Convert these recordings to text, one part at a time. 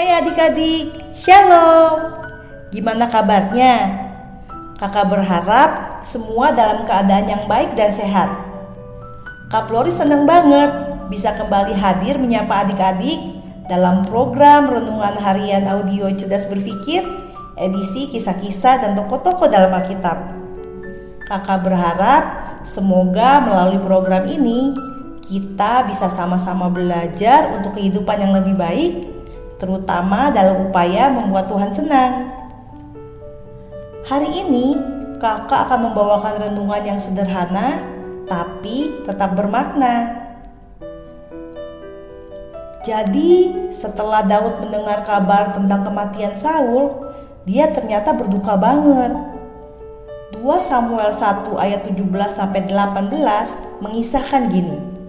Hai adik-adik, Shalom. Gimana kabarnya? Kakak berharap semua dalam keadaan yang baik dan sehat. Kak Flori senang banget bisa kembali hadir menyapa adik-adik dalam program Renungan Harian Audio Cerdas Berpikir edisi kisah-kisah dan tokoh-tokoh dalam Alkitab. Kakak berharap semoga melalui program ini kita bisa sama-sama belajar untuk kehidupan yang lebih baik, terutama dalam upaya membuat Tuhan senang. Hari ini, kakak akan membawakan renungan yang sederhana, tapi tetap bermakna. Jadi, setelah Daud mendengar kabar tentang kematian Saul, dia ternyata berduka banget. 2 Samuel 1 ayat 17 sampai 18 mengisahkan gini.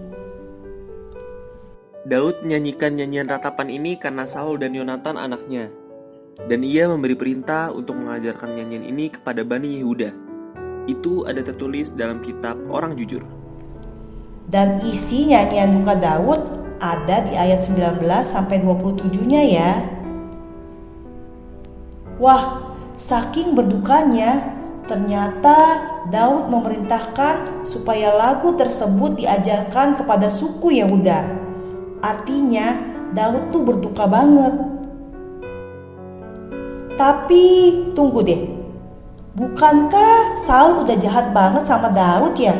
Daud menyanyikan nyanyian ratapan ini karena Saul dan Yonatan anaknya. Dan ia memberi perintah untuk mengajarkan nyanyian ini kepada Bani Yehuda. Itu ada tertulis dalam kitab Orang Jujur. Dan isi nyanyian duka Daud ada di ayat 19 sampai 27-nya ya. Wah, saking berdukanya, ternyata Daud memerintahkan supaya lagu tersebut diajarkan kepada suku Yehuda. Artinya, Daud tuh berduka banget. Tapi tunggu deh. Bukankah Saul udah jahat banget sama Daud ya?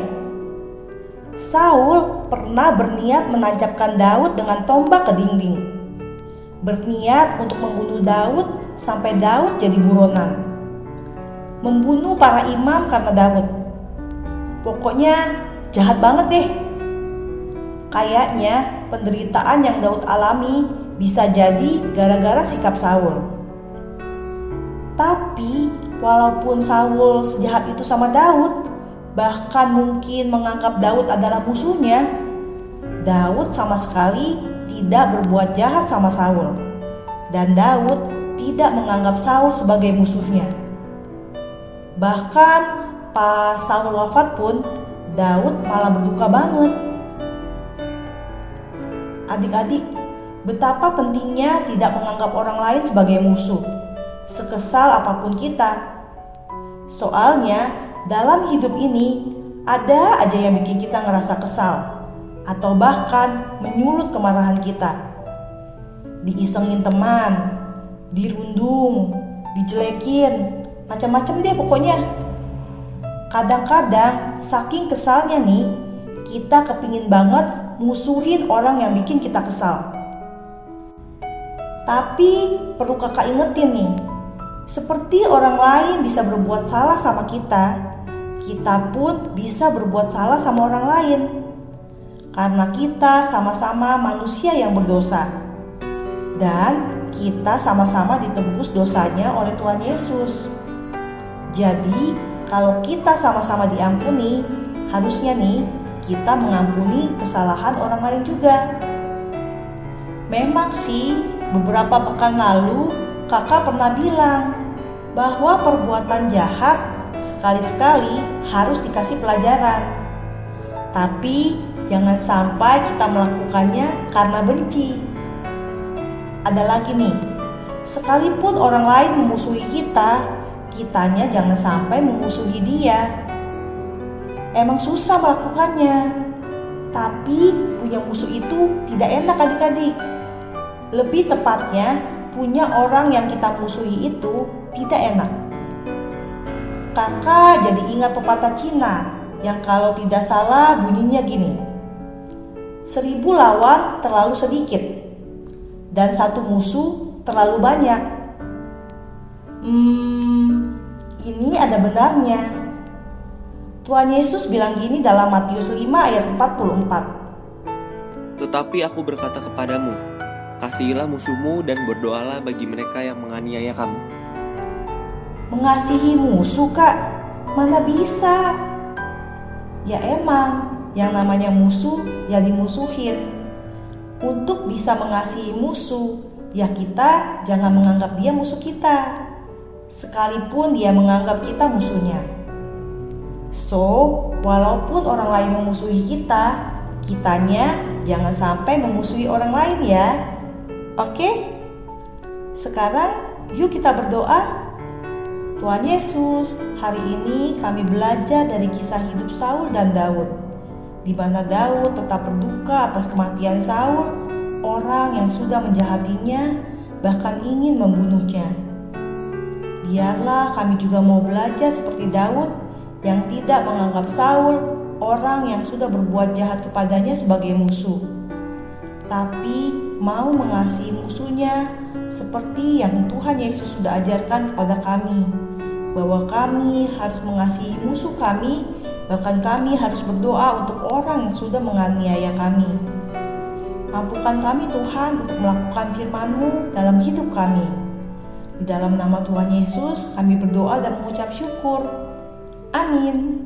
Saul pernah berniat menancapkan Daud dengan tombak ke dinding. Berniat untuk membunuh Daud sampai Daud jadi buronan. Membunuh para imam karena Daud. Pokoknya jahat banget deh. Kayaknya penderitaan yang Daud alami bisa jadi gara-gara sikap Saul. Tapi walaupun Saul sejahat itu sama Daud, bahkan mungkin menganggap Daud adalah musuhnya, Daud sama sekali tidak berbuat jahat sama Saul. Dan Daud tidak menganggap Saul sebagai musuhnya. Bahkan pas Saul wafat pun Daud malah berduka banget Adik-adik, betapa pentingnya tidak menganggap orang lain sebagai musuh, sekesal apa pun kita. Soalnya, dalam hidup ini ada aja yang bikin kita ngerasa kesal, atau bahkan menyulut kemarahan kita. Diisengin teman, dirundung, dijelekin, macam-macam deh pokoknya. Kadang-kadang saking kesalnya nih, kita kepingin banget musuhin orang yang bikin kita kesal. Tapi perlu kakak ingetin nih, seperti orang lain bisa berbuat salah sama kita, kita pun bisa berbuat salah sama orang lain. Karena kita sama-sama manusia yang berdosa. Dan kita sama-sama ditebus dosanya oleh Tuhan Yesus. Jadi, kalau kita sama-sama diampuni, harusnya nih kita mengampuni kesalahan orang lain juga. Memang sih, beberapa pekan lalu kakak pernah bilang bahwa perbuatan jahat sekali-sekali harus dikasih pelajaran. Tapi jangan sampai kita melakukannya karena benci. Ada lagi nih, sekalipun orang lain memusuhi kita, kitanya jangan sampai memusuhi dia Emang susah melakukannya. Tapi punya musuh itu tidak enak adik-adik. Lebih tepatnya, punya orang yang kita musuhi itu tidak enak. Kakak jadi ingat pepatah Cina yang kalau tidak salah bunyinya gini. Seribu lawan terlalu sedikit dan satu musuh terlalu banyak. Hmm, ini ada benarnya. Tuhan Yesus bilang gini dalam Matius 5 ayat 44. Tetapi aku berkata kepadamu, kasihilah musuhmu dan berdoalah bagi mereka yang menganiaya kamu. Mengasihi musuh kak, mana bisa? Ya emang, yang namanya musuh ya dimusuhin. Untuk bisa mengasihi musuh, ya kita jangan menganggap dia musuh kita. Sekalipun dia menganggap kita musuhnya. So, walaupun orang lain memusuhi kita, kitanya jangan sampai memusuhi orang lain ya. Oke? Sekarang yuk kita berdoa. Tuhan Yesus, hari ini kami belajar dari kisah hidup Saul dan Daud, di mana Daud tetap berduka atas kematian Saul, orang yang sudah menjahatinya, bahkan ingin membunuhnya. Biarlah kami juga mau belajar seperti Daud yang tidak menganggap Saul orang yang sudah berbuat jahat kepadanya sebagai musuh, tapi mau mengasihi musuhnya seperti yang Tuhan Yesus sudah ajarkan kepada kami bahwa kami harus mengasihi musuh kami, bahkan kami harus berdoa untuk orang yang sudah menganiaya kami. Mampukan kami Tuhan untuk melakukan firman-Mu dalam hidup kami. Di dalam nama Tuhan Yesus kami berdoa dan mengucap syukur. Amin.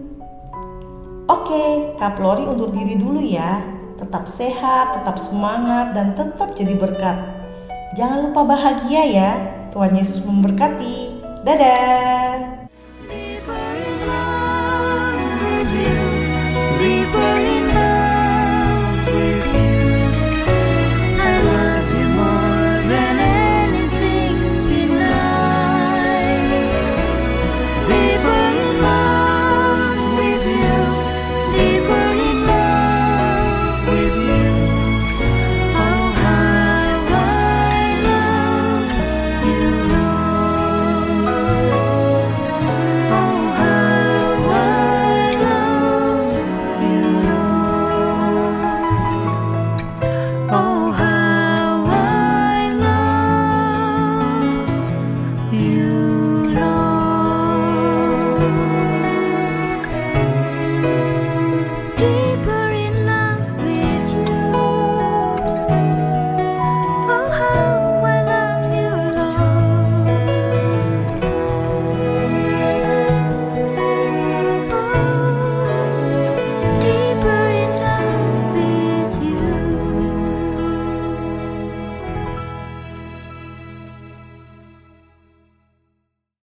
Oke, Kak Lori undur diri dulu ya. Tetap sehat, tetap semangat, dan tetap jadi berkat. Jangan lupa bahagia ya. Tuhan Yesus memberkati. Dadah.